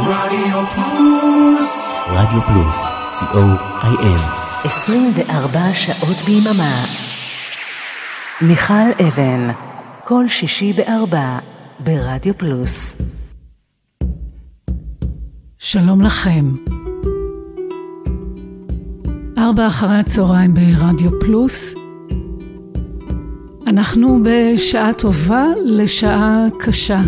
רדיו פלוס. רדיו פלוס, co.il 24 שעות ביממה. מיכל אבן, כל שישי בארבע, ברדיו פלוס. שלום לכם. ארבע אחרי הצהריים ברדיו פלוס. אנחנו בשעה טובה לשעה קשה.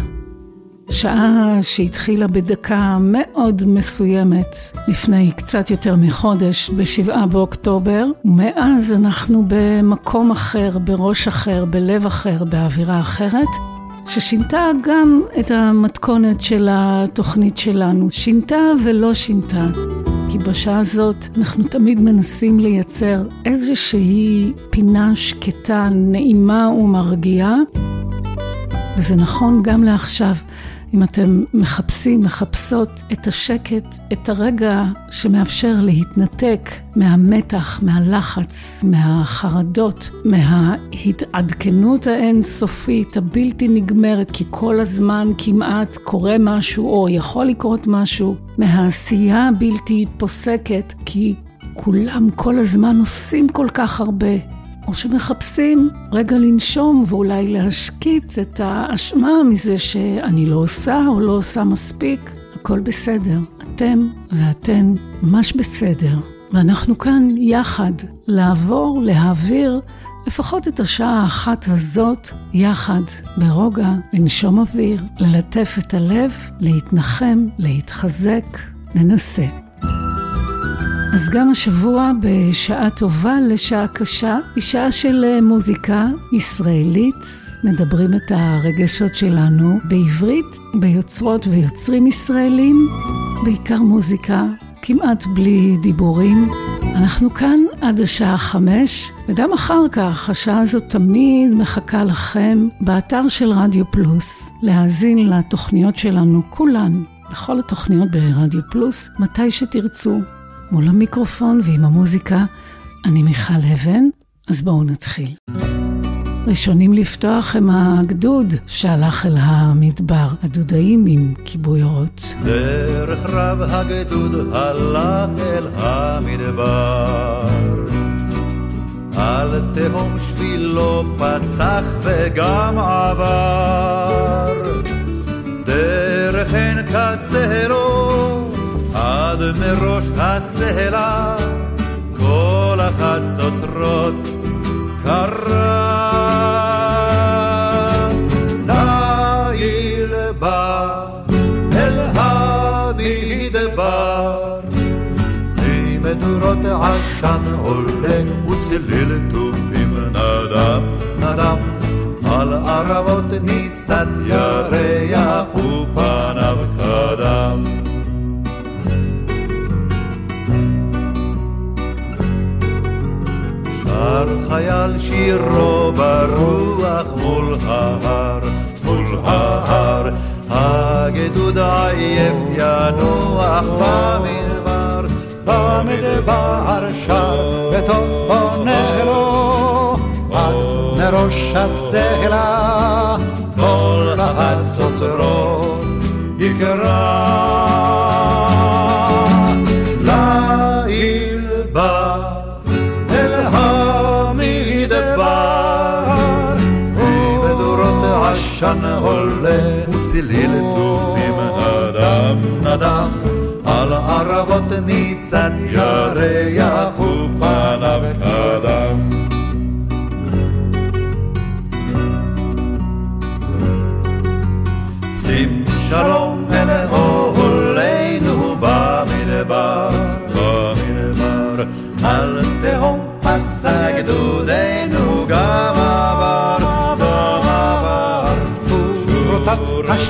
שעה שהתחילה בדקה מאוד מסוימת לפני קצת יותר מחודש, בשבעה באוקטובר, ומאז אנחנו במקום אחר, בראש אחר, בלב אחר, באווירה אחרת. ששינתה גם את המתכונת של התוכנית שלנו, שינתה ולא שינתה. כי בשעה הזאת אנחנו תמיד מנסים לייצר איזושהי פינה שקטה, נעימה ומרגיעה, וזה נכון גם לעכשיו. אם אתם מחפשים, מחפשות את השקט, את הרגע שמאפשר להתנתק מהמתח, מהלחץ, מהחרדות, מההתעדכנות האינסופית, הבלתי נגמרת, כי כל הזמן כמעט קורה משהו או יכול לקרות משהו, מהעשייה הבלתי פוסקת, כי כולם כל הזמן עושים כל כך הרבה. או שמחפשים רגע לנשום ואולי להשקיט את האשמה מזה שאני לא עושה או לא עושה מספיק. הכל בסדר. אתם ואתן ממש בסדר. ואנחנו כאן יחד לעבור, להעביר לפחות את השעה האחת הזאת יחד, ברוגע, לנשום אוויר, ללטף את הלב, להתנחם, להתחזק. ננסה. אז גם השבוע בשעה טובה לשעה קשה, היא שעה של אה, מוזיקה ישראלית. מדברים את הרגשות שלנו בעברית, ביוצרות ויוצרים ישראלים, בעיקר מוזיקה, כמעט בלי דיבורים. אנחנו כאן עד השעה חמש, וגם אחר כך, השעה הזאת תמיד מחכה לכם באתר של רדיו פלוס, להאזין לתוכניות שלנו, כולן, לכל התוכניות ברדיו פלוס, מתי שתרצו. מול המיקרופון ועם המוזיקה, אני מיכל אבן, אז בואו נתחיל. ראשונים לפתוח הם הגדוד שהלך אל המדבר, הדודאים עם כיבוי אורות. דרך רב הגדוד הלך אל המדבר, על תהום שבילו פסח וגם עבר, דרך עין קצרו עד מראש הסלע, כל החצוצרות קרה. ליל בא אל המדבר, ממדורות עשן עולה וצליל תופים נדם נדם. על ערבות ניצת ירח ופניו קדם. שר חייל שירו ברוח מול ההר, מול ההר. הגדוד עייף ינוח במדבר, במדבר שר בטופונרו, עד מראש הסלע, כל החצוצרות יקרא. עשן עולה, וצליל תופים נדם נדם, על ערבות ניצת ירח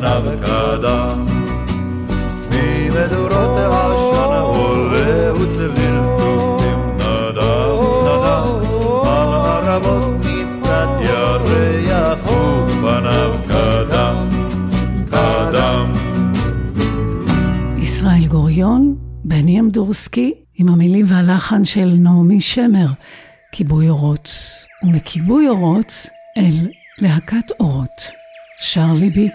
פניו קדם. ממדורות העשן עולה וצליל תופים נדם, נדם. על הרמות ניצת ירח ופניו קדם, קדם. ישראל גוריון, בני אמדורסקי, עם המילים והלחן של נעמי שמר, כיבוי אורות. ומכיבוי אורות אל להקת אורות. שר ליבי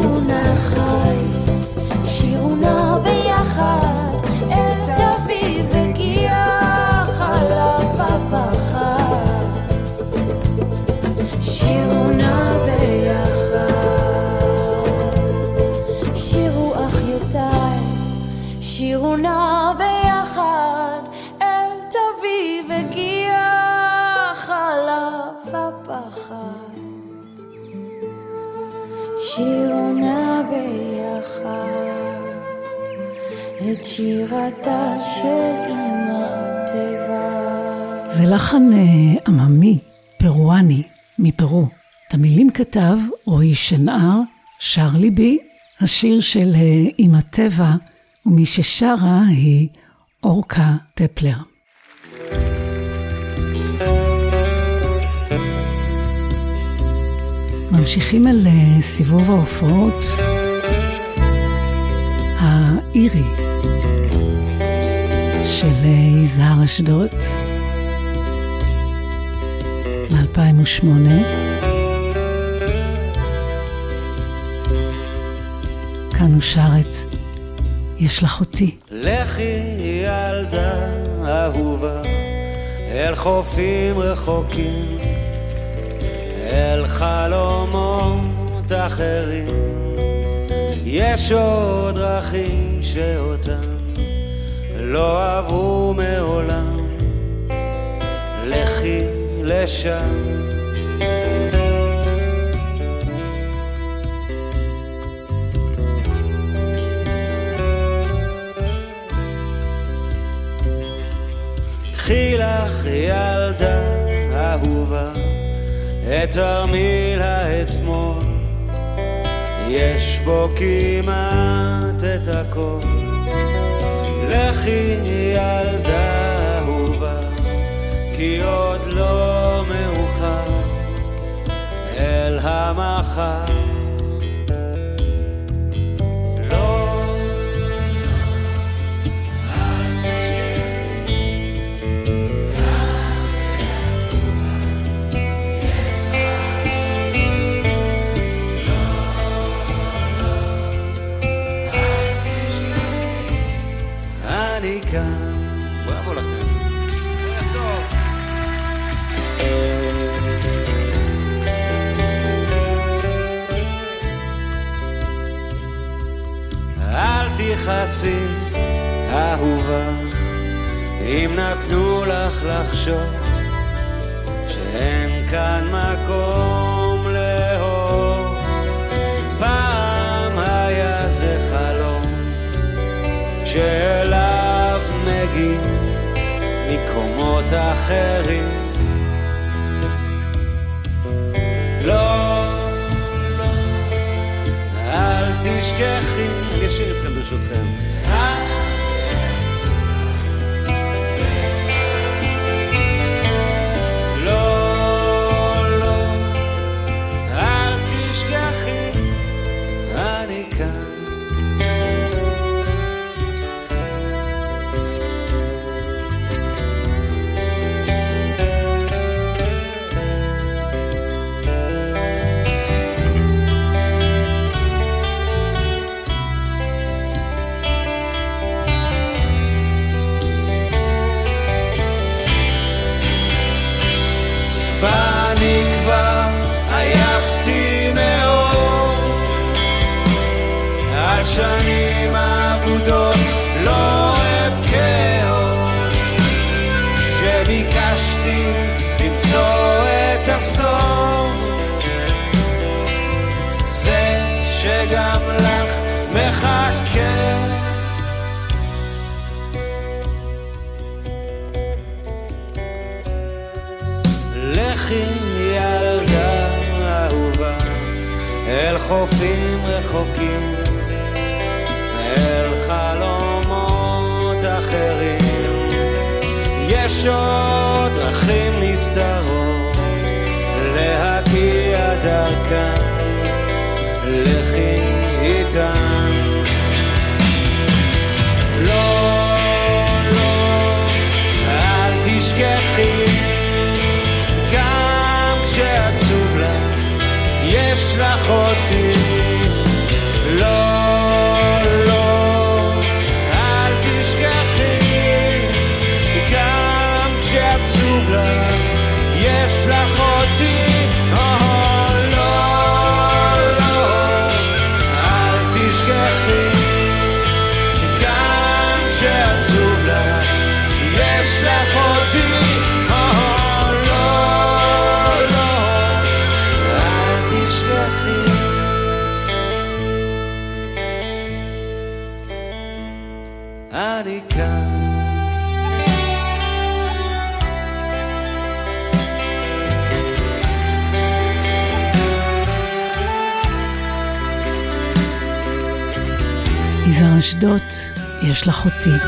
una hoja. לחן אה, עממי, פרואני, מפרו. את המילים כתב רועי שנהר, שר ליבי, השיר של אה, אמא טבע, ומי ששרה היא אורקה טפלר. ממשיכים אל אה, סיבוב ההופעות האירי של יזהר אשדוד מ-2008. כאן הוא שר את יש לך אותי. לכי ילדה אהובה אל חופים רחוקים אל חלומות אחרים יש עוד דרכים שאותם לא עברו מעולם לשם קחי לך ילדה אהובה את תרמיל האתמול יש בו כמעט את הכל לכי ילדה אהובה כי עוד לא אל המחר תכעסי, אהובה, אם נתנו לך לחשוב שאין כאן מקום לאהוב. פעם היה זה חלום שאליו מגיעים מקומות אחרים. תשכחי, אני אשאיר אתכם ברשותכם. חופים רחוקים אל חלומות אחרים יש עוד דרכים נסתרות להגיע דרכן לכי איתן לא, לא, אל תשכחי גם כשעצוב לך, יש לך אותי. יזהר אשדוד, יש לך אותי.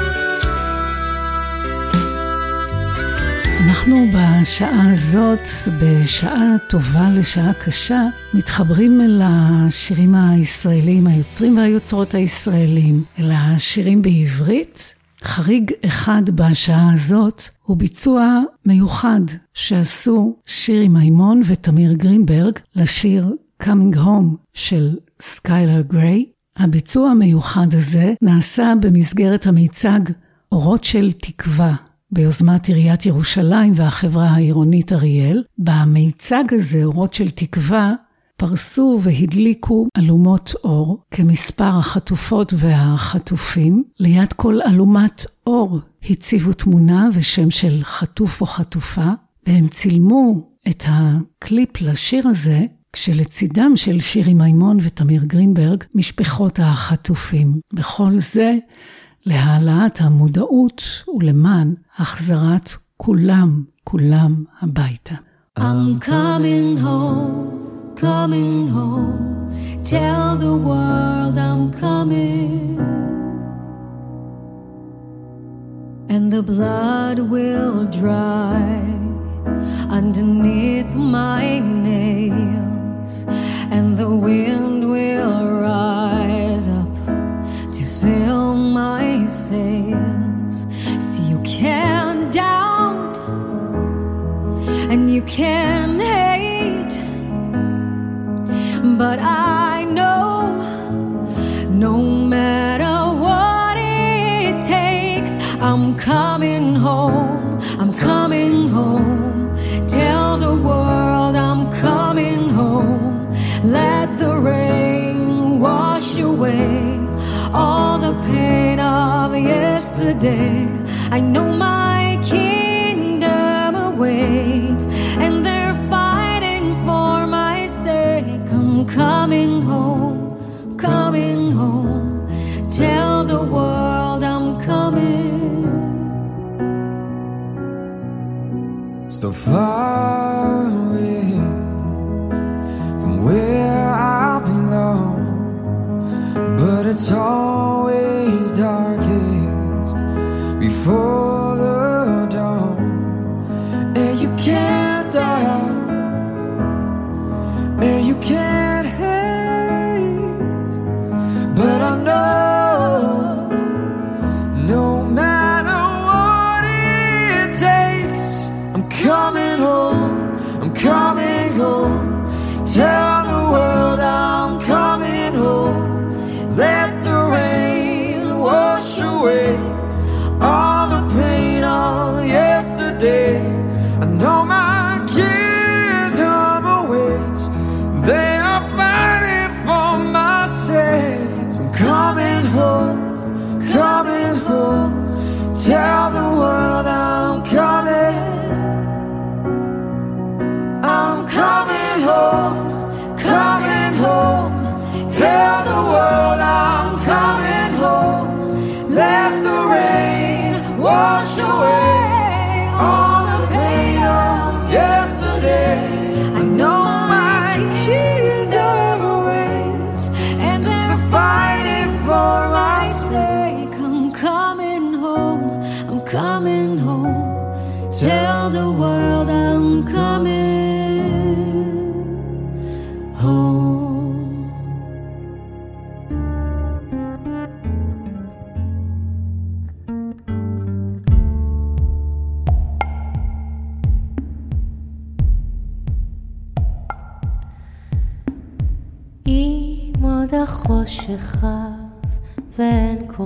אנחנו בשעה הזאת, בשעה טובה לשעה קשה, מתחברים אל השירים הישראלים, היוצרים והיוצרות הישראלים, אל השירים בעברית. חריג אחד בשעה הזאת הוא ביצוע מיוחד שעשו שירי מימון ותמיר גרינברג לשיר Coming Home של סקיילר גריי. הביצוע המיוחד הזה נעשה במסגרת המיצג אורות של תקווה ביוזמת עיריית ירושלים והחברה העירונית אריאל. במיצג הזה, אורות של תקווה, פרסו והדליקו אלומות אור כמספר החטופות והחטופים. ליד כל אלומת אור הציבו תמונה ושם של חטוף או חטופה, והם צילמו את הקליפ לשיר הזה כשלצידם של שירי מימון ותמיר גרינברג, משפחות החטופים. בכל זה, להעלאת המודעות ולמען החזרת כולם, כולם הביתה. I'm coming home, coming home. Tell the world I'm coming. And the blood will dry underneath my and the wind will rise up to fill my sails. See, you can doubt and you can hate, but I know no matter what it takes, I'm coming home. Yesterday. I know my kingdom awaits, and they're fighting for my sake. I'm coming home, coming home. Tell the world I'm coming. So far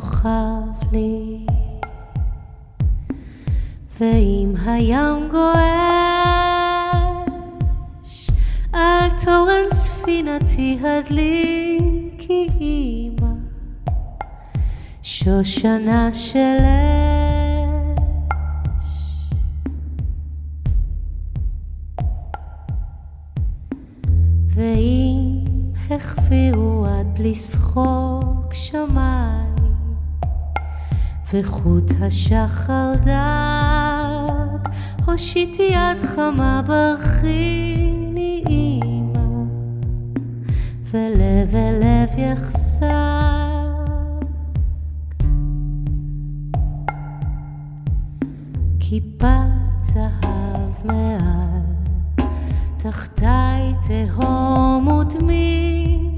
כוכב לי. ואם הים גועש על תורן ספינתי הדליקי אמא. שושנה של אש. ואם עד בלי שחוק שמיים וחוט השחר דק, הושיטי יד חמה ברכיני אימא, ולב אל לב יחסק. כיפת זהב מעל, תחתי תהום ודמי,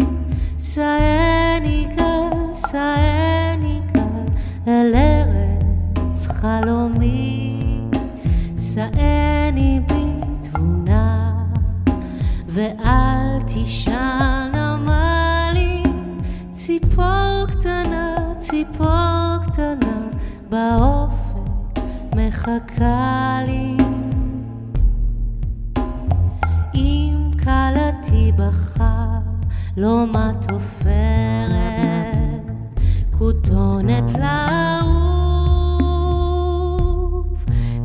שאני גל, שאני אל ארץ חלומי, שאני בתבונה, ואל תשאל נמה לי, ציפור קטנה, ציפור קטנה, באופק מחכה לי. אם כלתי בכה, לא מה תופרת, כותונת לעוף,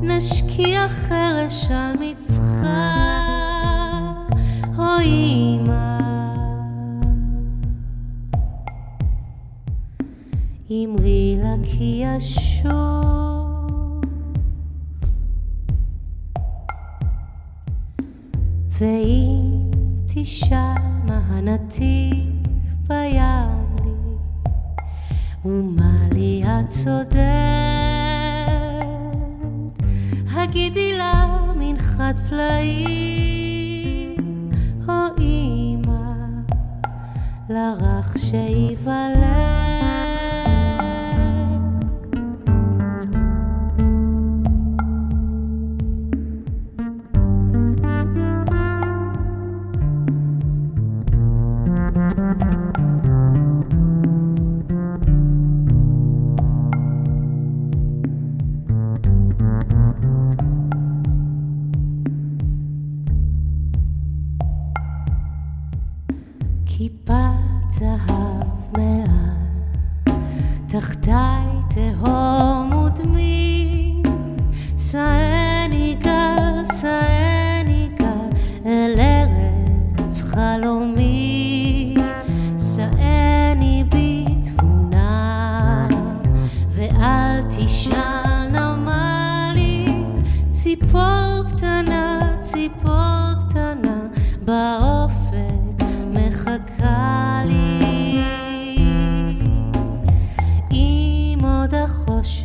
נשקיע חרש על מצחה, או אמא. אמרי לה כי אשוב, ואם תשאל מה הנתיב בים צודקת, הגידי לה מנחת פלאים, או אמא, לרך שייוולד.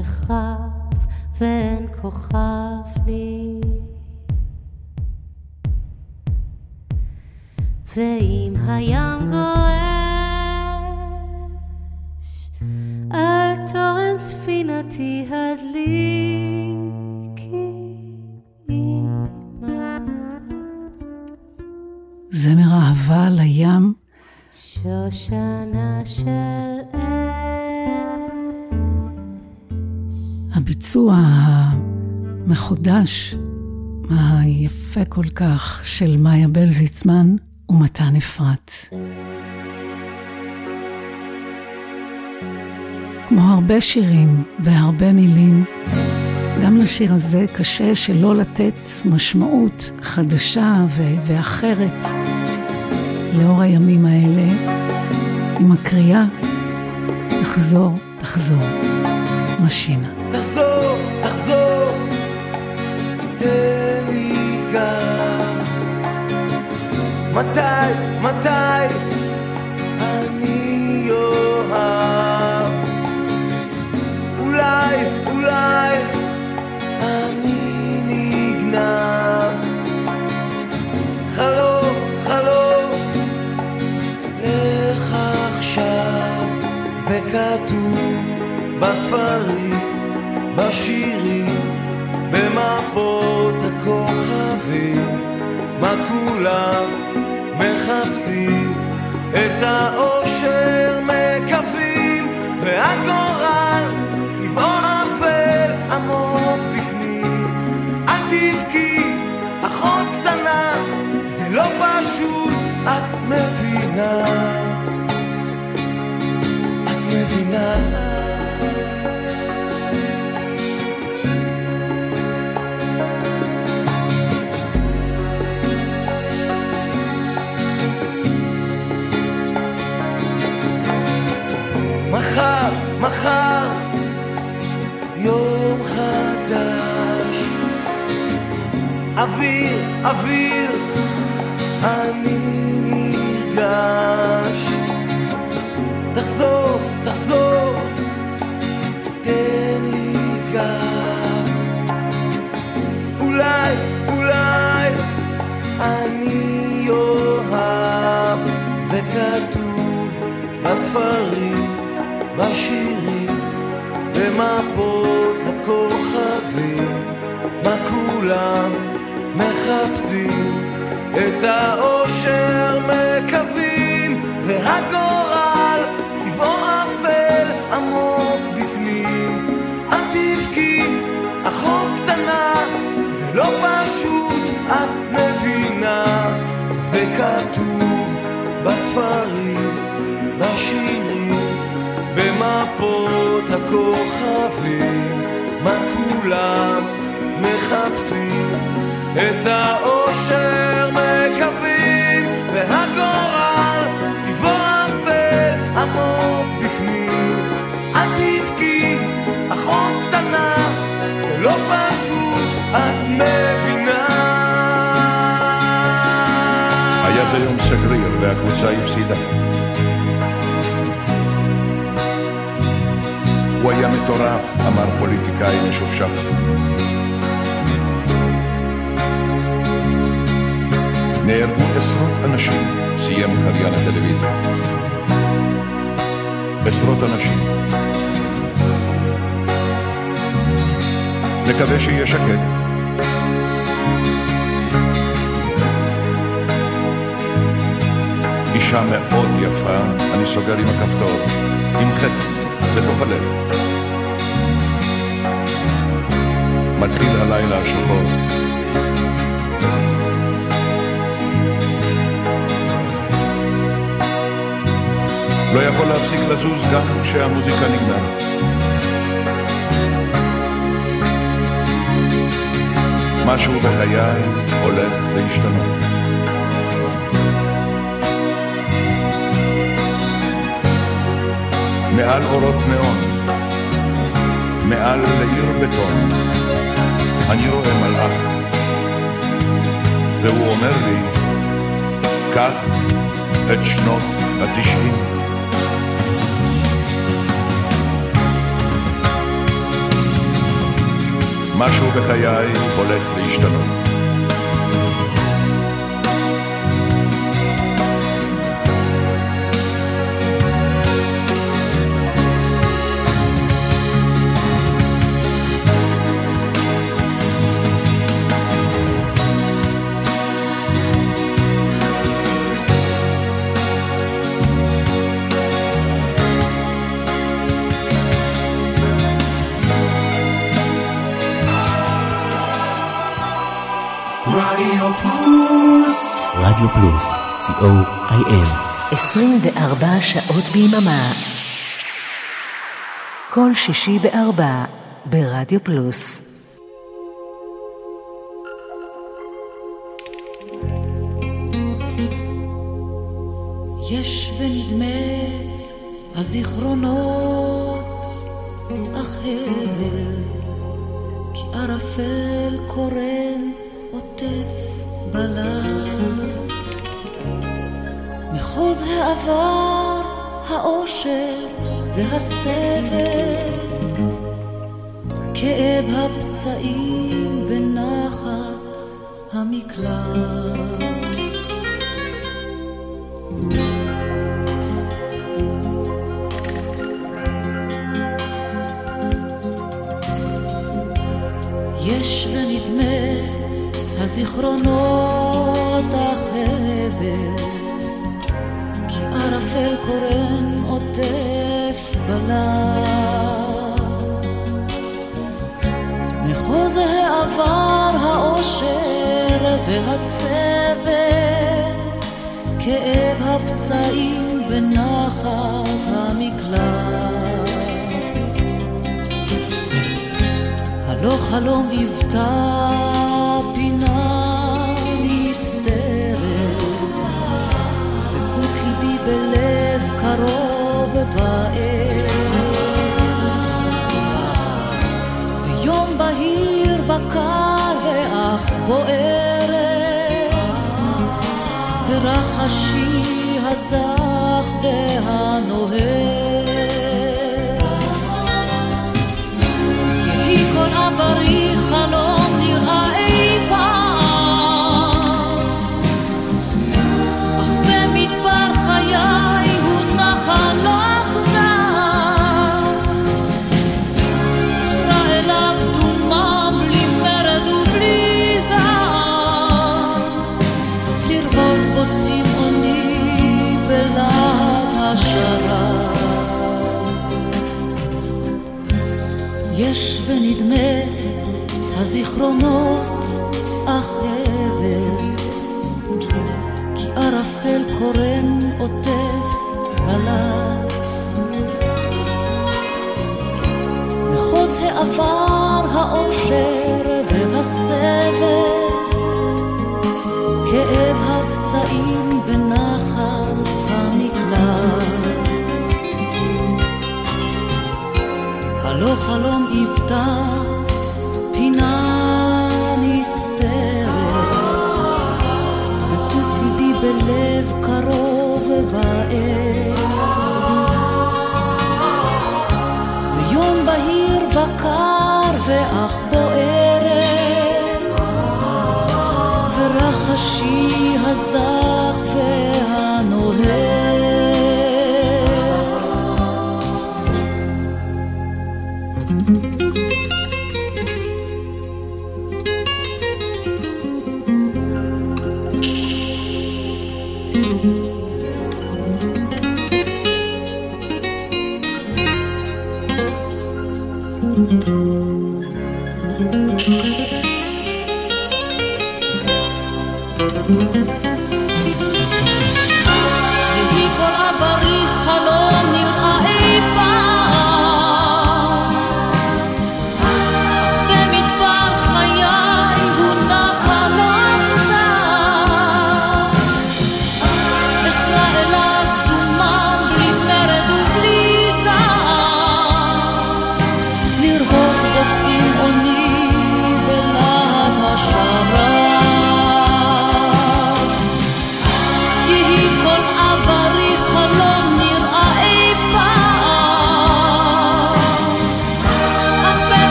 החושך רב ואין כוכב לי. ואם הים גועש, על תורן ספינתי הדליקי. זמר אהבה לים, שושנה של אש. הביצוע המחודש, היפה כל כך, של מאיה בלזיצמן ומתן אפרת. כמו הרבה שירים והרבה מילים, גם לשיר הזה קשה שלא לתת משמעות חדשה ו- ואחרת לאור הימים האלה, עם הקריאה, תחזור, תחזור, משינה. תחזור, תחזור, תן לי גב. מתי, מתי אני אוהב? אולי, אולי אני נגנב. חלום, חלום, לך עכשיו, זה כתוב בספרים, בשירים, במפות הכוכבים, מה כולם מחפשים, את האושר מקווים, והגורל צבעו אפל עמוק בפנים. אל תבכי, אחות קטנה, זה לא פשוט, את מבינה. את מבינה. מחר, מחר, יום חדש. אוויר, אוויר, אני נרגש. תחזור, תחזור, תן לי גב. אולי, אולי, אני אוהב, זה כתוב בספרים, בשירים, במפות הכוכבים, מה כולם מחפשים, את האושר מקווים, והגורל צבעו אפל עמוק בפנים. אל תבכי, אחות קטנה, זה לא פשוט, את מבינה, זה כתוב בספרים, בשירים, במפות הכוכבים, מה כולם מחפשים, את האושר מקווים, והגורל צבעו אפל עמוק בפנים. אל תבכי, אחות קטנה, זה לא פשוט, את מבינה. היה זה יום סגריר והקבוצה הפסידה. הוא היה מטורף, אמר פוליטיקאי משופשף. נהרגו עשרות אנשים, סיים קריין הטלוויזיה. עשרות אנשים. נקווה שיהיה שקט. אישה מאוד יפה, אני סוגר עם הכפתור, עם חץ בתוך הלב. מתחיל הלילה השחור. לא יכול להפסיק לזוז גם כשהמוזיקה נגמרת. משהו בחיי הולך להשתנות. מעל אורות נאון, מעל לעיר בטון, אני רואה מלאך, והוא אומר לי, קח את שנות התשעים. משהו בחיי הולך להשתנות. רדיו פלוס רדיו פלוס, co.il. 24 שעות ביממה. כל שישי בארבע ברדיו פלוס. יש ונדמה הזיכרונות, אך הבל, כי ערפל קורן עוטף בלט. מחוז העבר, האושר והסבל, כאב הפצעים ונחת המקלט. הזיכרונות הבל כי ערפל קורן עוטף בלט. מחוז העבר האושר והסבל כאב הפצעים ונחת המקלט. הלא חלום היוותה פינה קרוב ואין. ויום בהיר וקר ואך בוערת, ורחשי הזך והנוהג.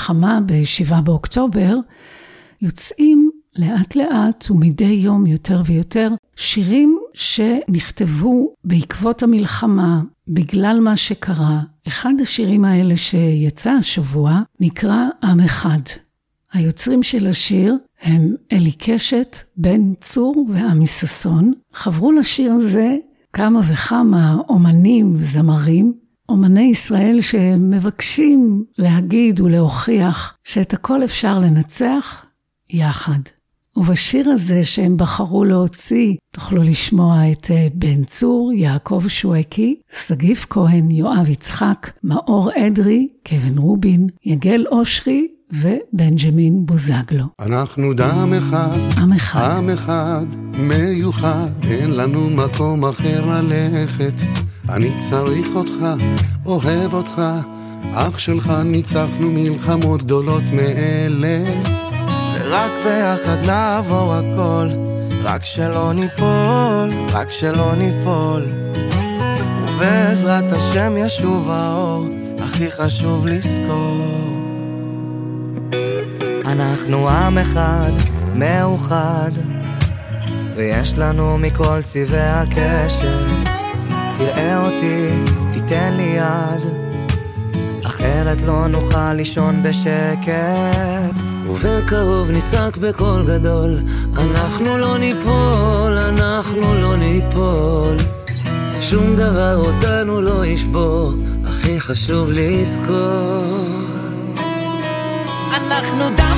המלחמה ב-7 באוקטובר, יוצאים לאט לאט ומדי יום יותר ויותר שירים שנכתבו בעקבות המלחמה, בגלל מה שקרה. אחד השירים האלה שיצא השבוע נקרא עם אחד. היוצרים של השיר הם אלי קשת, בן צור ועמי ששון. חברו לשיר הזה כמה וכמה אומנים וזמרים, אומני ישראל שמבקשים להגיד ולהוכיח שאת הכל אפשר לנצח יחד. ובשיר הזה שהם בחרו להוציא, תוכלו לשמוע את אה, בן צור, יעקב שואקי, שגיב כהן, יואב יצחק, מאור אדרי, קווין רובין, יגל אושרי ובנג'מין בוזגלו. אנחנו דם אחד, עם אחד. עם אחד, מיוחד, אין לנו מקום אחר ללכת. אני צריך אותך, אוהב אותך, אח שלך ניצחנו מלחמות גדולות מאלה. ורק ביחד נעבור הכל, רק שלא ניפול, רק שלא ניפול. ובעזרת השם ישוב האור, הכי חשוב לזכור. אנחנו עם אחד, מאוחד, ויש לנו מכל צבעי הקשת. תראה אותי, תיתן לי יד, אחרת לא נוכל לישון בשקט. ובקרוב נצעק בקול גדול, אנחנו לא ניפול, אנחנו לא ניפול. שום דבר אותנו לא ישבור, הכי חשוב לזכור. אנחנו עם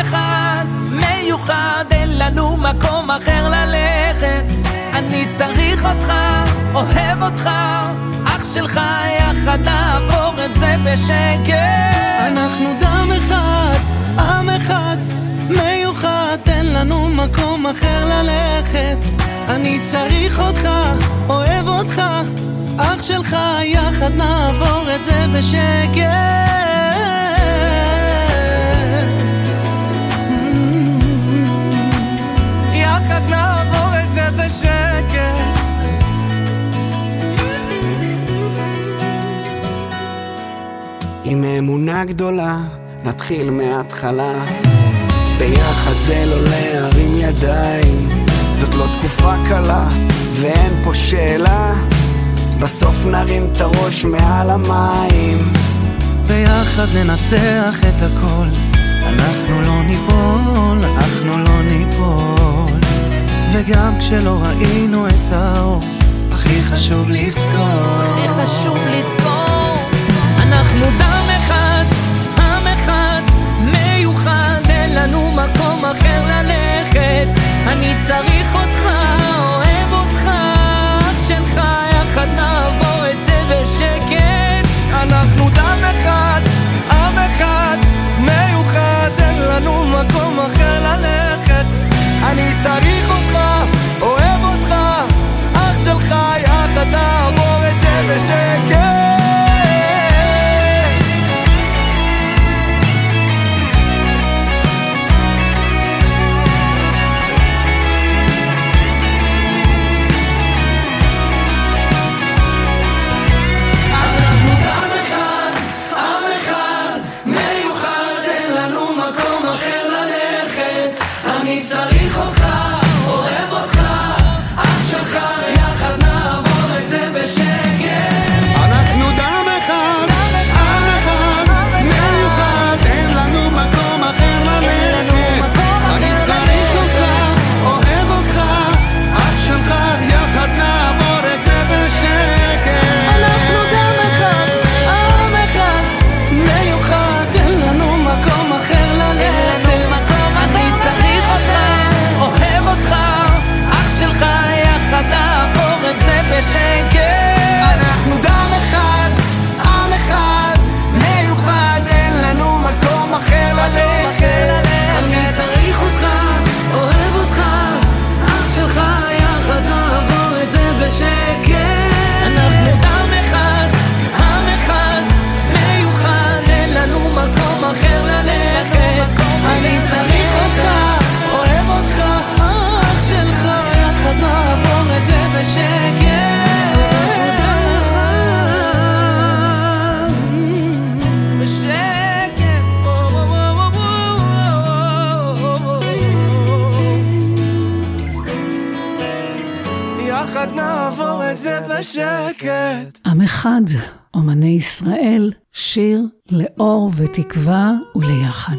אחד, מיוחד, אין לנו מקום אחר ללכת. אני צריך אותך, אוהב אותך, אח שלך, יחד נעבור את זה בשקט. אנחנו דם אחד, עם אחד, מיוחד, אין לנו מקום אחר ללכת. אני צריך אותך, אוהב אותך, אח שלך, יחד נעבור את זה בשקט. בשקט. עם אמונה גדולה, נתחיל מההתחלה. ביחד זה לא להרים ידיים, זאת לא תקופה קלה, ואין פה שאלה. בסוף נרים את הראש מעל המים. ביחד ננצח את הכל, אנחנו לא ניפול, וגם כשלא ראינו את האור, הכי חשוב לזכור. הכי חשוב לזכור, אנחנו דם אחד, עם אחד, מיוחד, אין לנו מקום אחר ללכת. אני צריך אותך, אוהב אותך, אח שלך, יחד נעבור את זה בשקט. אנחנו דם אחד, אני צריך אותך, אוהב אותך, אח שלך, יחד נעבור את זה בשקט. בשקט. עם אחד, אומני ישראל, שיר לאור ותקווה וליחד.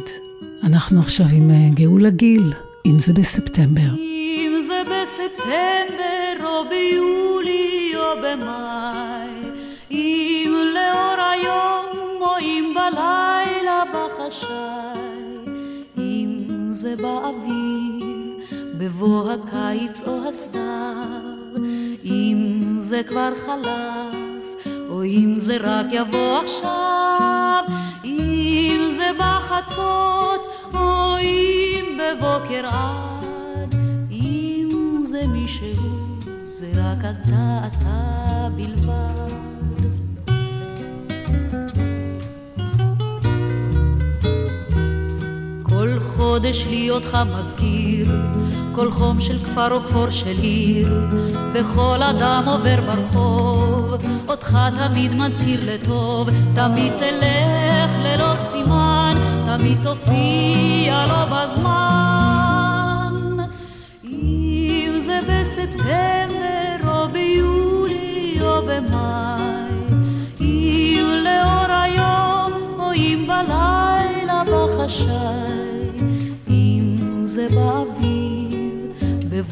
אנחנו עכשיו עם אה, גאולה גיל, אם זה בספטמבר. אם זה בספטמבר או ביולי או במאי, אם לאור היום או אם בלילה בחשאי, אם זה באוויר, בבוא הקיץ או הסתיו, אם זה כבר חלף, או אם זה רק יבוא עכשיו, אם זה בחצות, או אם בבוקר עד, אם זה מישהו, זה רק אתה, אתה בלבד. כל חודש לי אותך מזכיר, כל חום של כפר או כפור של עיר, וכל אדם עובר ברחוב, אותך תמיד מזכיר לטוב, תמיד תלך ללא סימן, תמיד תופיע לא בזמן. אם זה בספטמבר או ביולי או במאי, אם לאור היום או אם בלילה בחשאי, אם זה באביב,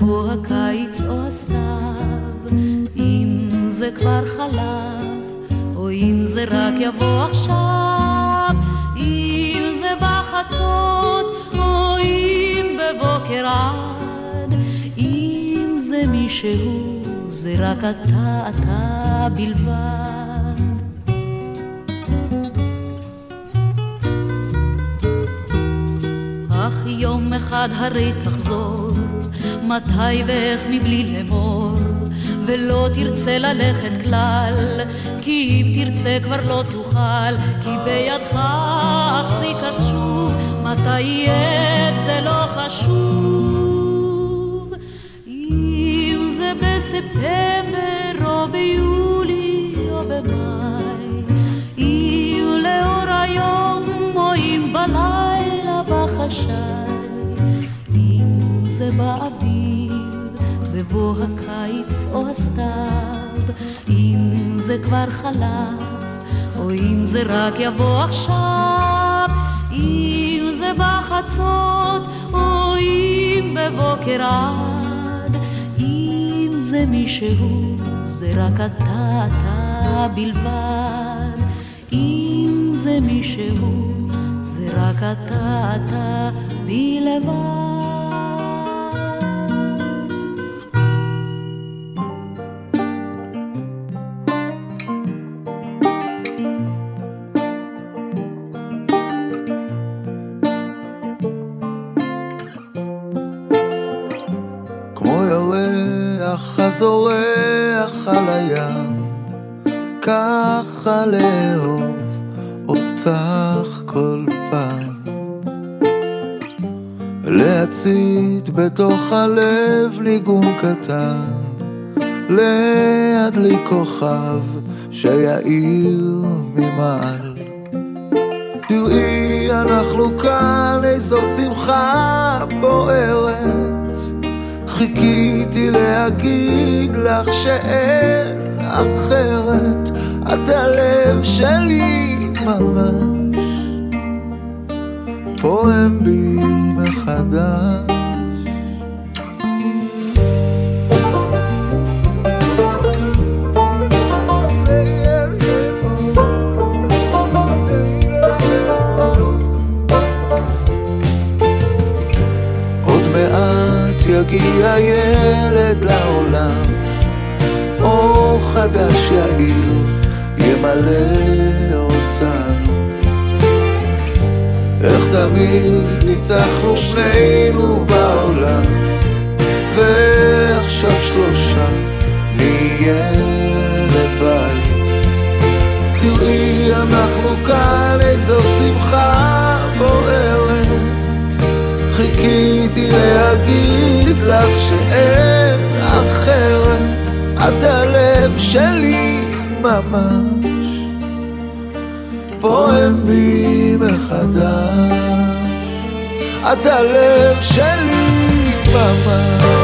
בבוא הקיץ או הסתיו, אם זה כבר חלף, או אם זה רק יבוא עכשיו, אם זה בחצות, או אם בבוקר עד, אם זה מישהו, זה רק אתה, אתה בלבד. יום אחד הרי תחזור, מתי ואיך מבלי לאמור, ולא תרצה ללכת כלל, כי אם תרצה כבר לא תוכל, כי בידך אחזיק אז שוב, מתי יהיה זה לא חשוב. אם זה בספטמבר או ביולי או במאי, אם לאור היום או אם בלילה בחשאי, אם זה בבוא הקיץ או הסתיו, אם זה כבר חלף, או אם זה רק יבוא עכשיו, אם זה בחצות, או אם בבוקר עד, אם זה מישהו, זה רק אתה, אתה בלבד, אם זה מישהו, זה רק אתה, אתה בלבד. בתוך הלב ניגון קטן, להדליק כוכב שיאיר ממעל. תראי, אנחנו כאן, איזו שמחה בוערת. חיכיתי להגיד לך שאין אחרת, את הלב שלי ממש, פועם בי מחדש. מעט יגיע ילד לעולם, אור חדש יאיר, ימלא אותנו. איך תמיד ניצחנו שנינו בעולם, ועכשיו שלושה נהיה לבית. תראי, אנחנו כאן, איזו שמחה בוערת. להגיד לך שאין אחרת, את הלב שלי ממש, פועם בי מחדש, את הלב שלי ממש.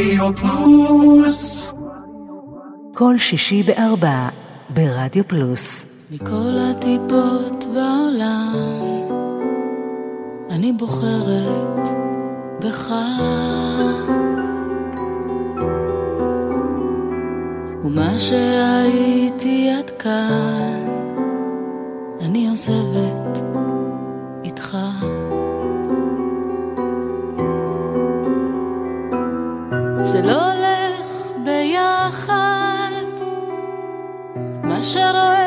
רדיו פלוס כל שישי בארבע ברדיו פלוס. מכל הטיפות בעולם, אני בוחרת בך. ומה שהייתי עד כאן, אני עוזבת عشرة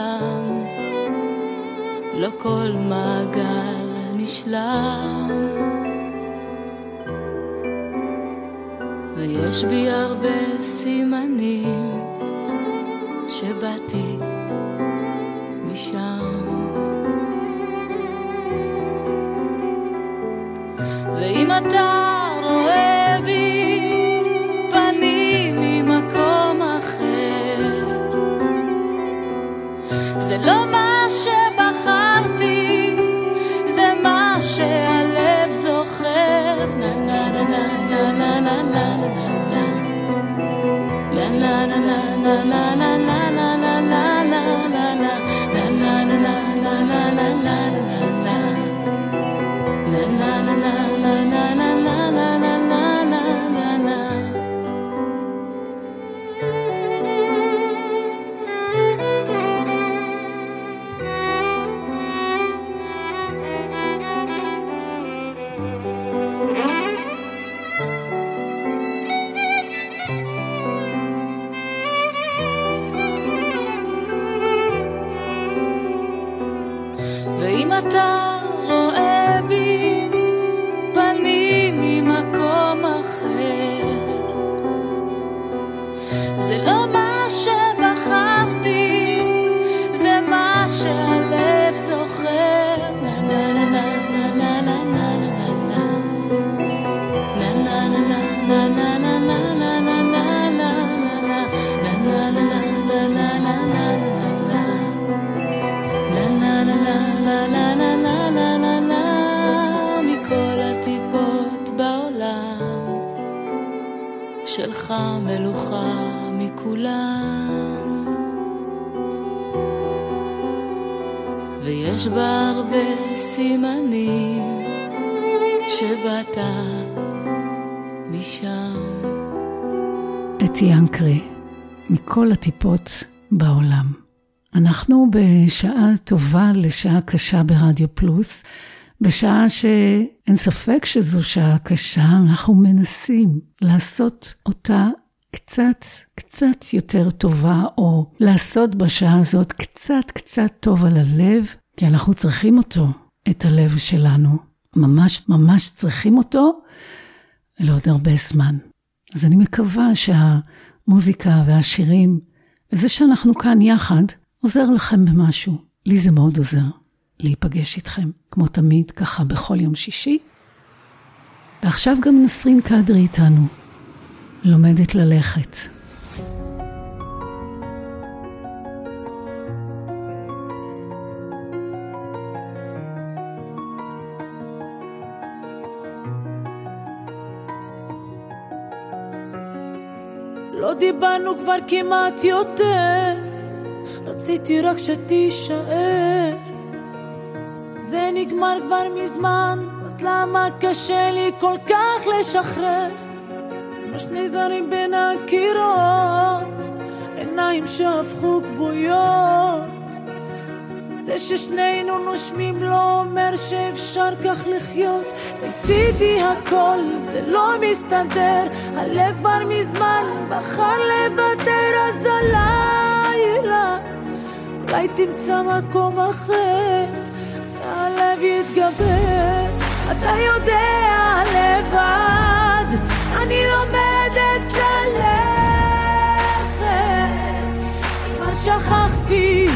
בעולם, לא כל מעגל נשלם. ויש בי הרבה סימנים שבאתי משם. ואם אתה מלוכה מכולם. ויש בה הרבה סימנים שבאת משם. אתי ינקרי, מכל הטיפות בעולם. אנחנו בשעה טובה לשעה קשה ברדיו פלוס, בשעה שאין ספק שזו שעה קשה, אנחנו מנסים לעשות אותה קצת, קצת יותר טובה, או לעשות בשעה הזאת קצת, קצת טוב על הלב, כי אנחנו צריכים אותו, את הלב שלנו. ממש, ממש צריכים אותו, ולעוד הרבה זמן. אז אני מקווה שהמוזיקה והשירים, וזה שאנחנו כאן יחד, עוזר לכם במשהו. לי זה מאוד עוזר להיפגש איתכם, כמו תמיד, ככה בכל יום שישי. ועכשיו גם נסרין קדרי איתנו, לומדת ללכת. לא דיברנו כבר כמעט יותר, רציתי רק שתישאר. זה נגמר כבר מזמן, אז למה קשה לי כל כך לשחרר? כמו שני זרים בין הקירות, עיניים שהפכו כבויות. זה ששנינו נושמים לא אומר שאפשר כך לחיות. ניסיתי הכל, זה לא מסתדר, הלב כבר מזמן בחר לוותר, אז הלילה אולי תמצא מקום אחר, והלב יתגבר. אתה יודע לבד, אני לומדת ללכת. מה שכחתי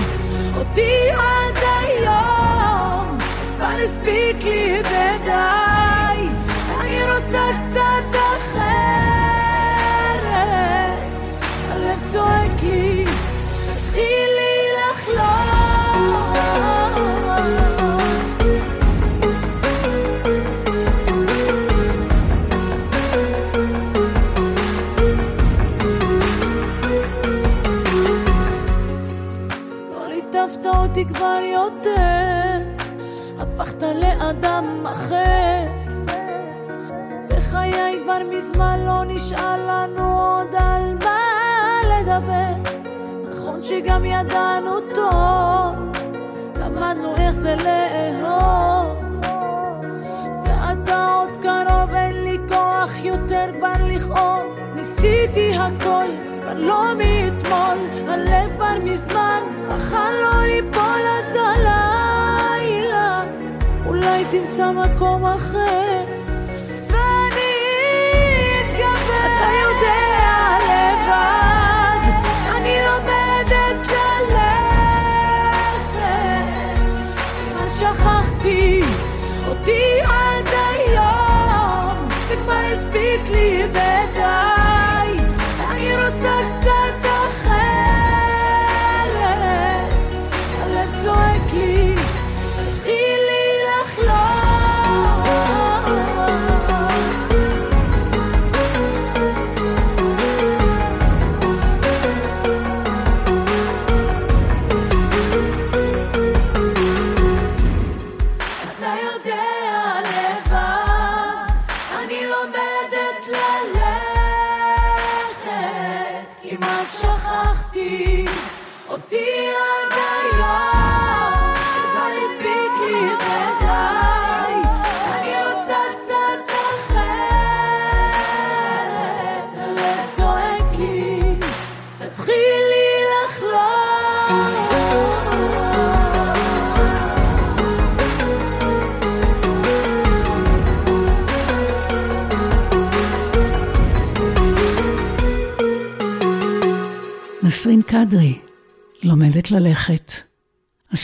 אותי עד היום, כבר הספיק לי ודי, אני רוצה קצת אחרת. הלב צועק הייתי כבר יותר, הפכת לאדם אחר. בחיי כבר מזמן לא נשאר לנו עוד על מה לדבר. נכון שגם ידענו טוב, למדנו איך זה לאהוב. ואתה עוד קרוב, אין לי כוח יותר כבר לכאוב. ניסיתי הכל, כבר לא מאתמול, הלב כבר מזמן, בחר לא ליפול אז הלילה, אולי תמצא מקום אחר. ואני אתגבר, אתה יודע לבד,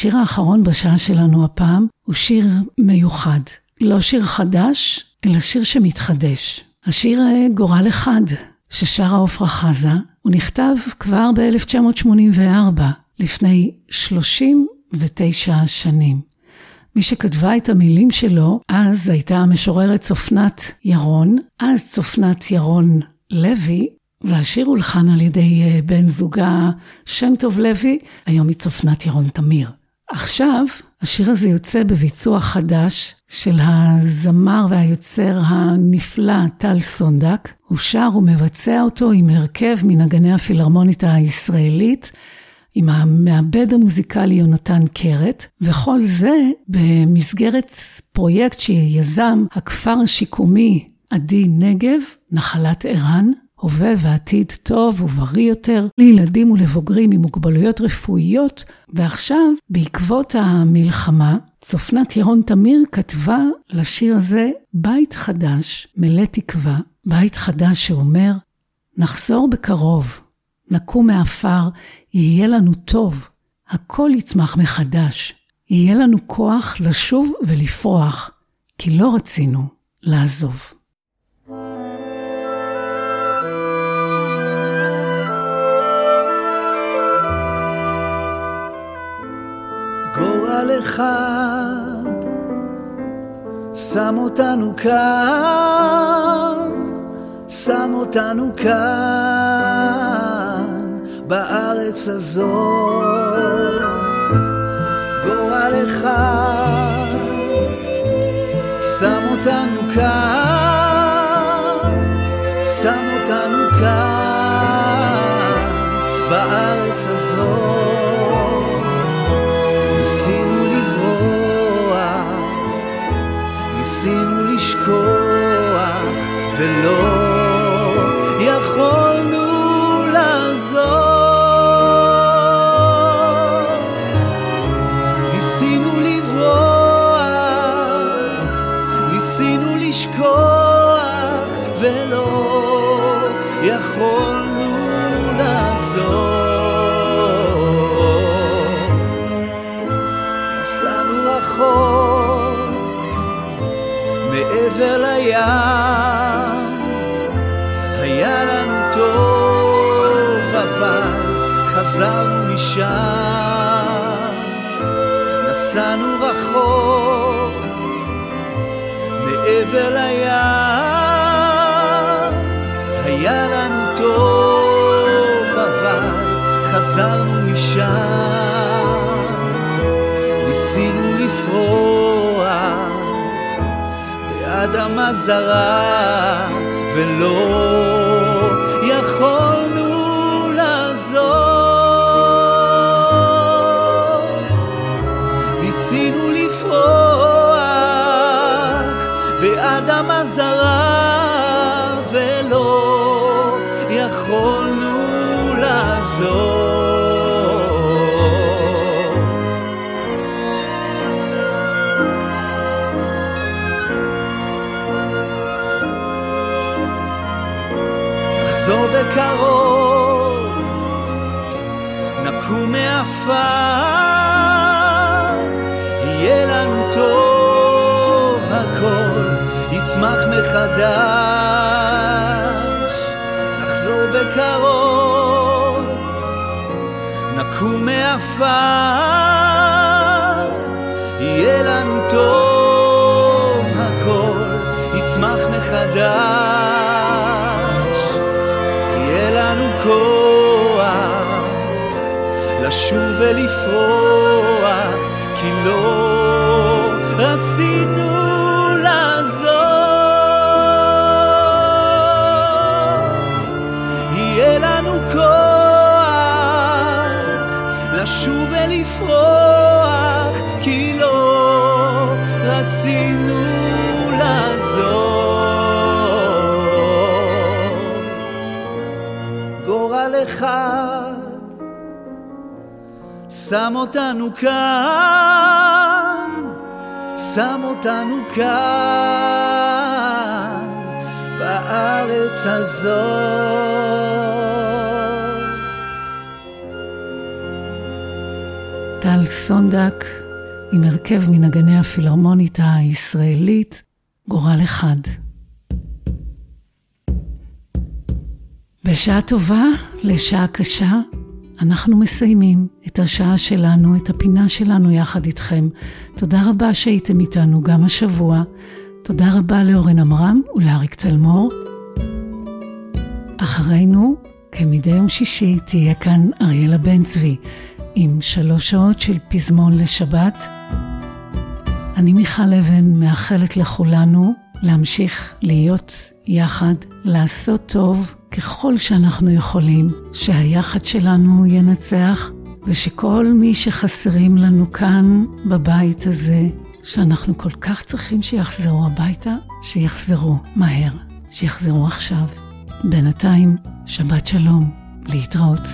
השיר האחרון בשעה שלנו הפעם הוא שיר מיוחד. לא שיר חדש, אלא שיר שמתחדש. השיר אה, גורל אחד, ששרה עפרה חזה, הוא נכתב כבר ב-1984, לפני 39 שנים. מי שכתבה את המילים שלו, אז הייתה המשוררת צופנת ירון, אז צופנת ירון לוי, והשיר הולחן על ידי אה, בן זוגה שם טוב לוי, היום היא צופנת ירון תמיר. עכשיו, השיר הזה יוצא בביצוע חדש של הזמר והיוצר הנפלא טל סונדק. הוא שר ומבצע אותו עם הרכב מנגני הפילהרמונית הישראלית, עם המעבד המוזיקלי יונתן קרת, וכל זה במסגרת פרויקט שיזם הכפר השיקומי עדי נגב, נחלת ערן, הווה ועתיד טוב ובריא יותר לילדים ולבוגרים עם מוגבלויות רפואיות, ועכשיו, בעקבות המלחמה, צופנת ירון תמיר כתבה לשיר הזה בית חדש, מלא תקווה, בית חדש שאומר, נחזור בקרוב, נקום מעפר, יהיה לנו טוב, הכל יצמח מחדש, יהיה לנו כוח לשוב ולפרוח, כי לא רצינו לעזוב. גורל אחד שם אותנו כאן, שם אותנו כאן, בארץ הזאת. גורל אחד שם אותנו כאן, שם אותנו כאן, בארץ הזאת. ניסינו לברוח, ניסינו לשכוח, ולא נסענו רחוק מעבר לים, היה לנו טוב, אבל חזרנו משם. ניסינו לפרוח באדמה זרה ולא מעפר, יהיה לנו טוב, הכל יצמח מחדש. נחזור בקרוב, נקום מעפר, לשוב ולפרוח, כי לא רצינו לעזור. יהיה לנו כוח לשוב ולפרוח, כי לא רצינו לעזור. גורל אחד שם אותנו כאן, שם אותנו כאן, בארץ הזאת. טל סונדק עם הרכב מנגני הפילהרמונית הישראלית, גורל אחד. בשעה טובה לשעה קשה, אנחנו מסיימים את השעה שלנו, את הפינה שלנו יחד איתכם. תודה רבה שהייתם איתנו גם השבוע. תודה רבה לאורן עמרם ולאריק צלמור. אחרינו, כמדי יום שישי, תהיה כאן אריאלה בן צבי עם שלוש שעות של פזמון לשבת. אני מיכל אבן מאחלת לכולנו להמשיך להיות יחד, לעשות טוב ככל שאנחנו יכולים, שהיחד שלנו ינצח, ושכל מי שחסרים לנו כאן בבית הזה, שאנחנו כל כך צריכים שיחזרו הביתה, שיחזרו מהר, שיחזרו עכשיו. בינתיים, שבת שלום, להתראות.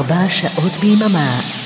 24 שעות ביממה.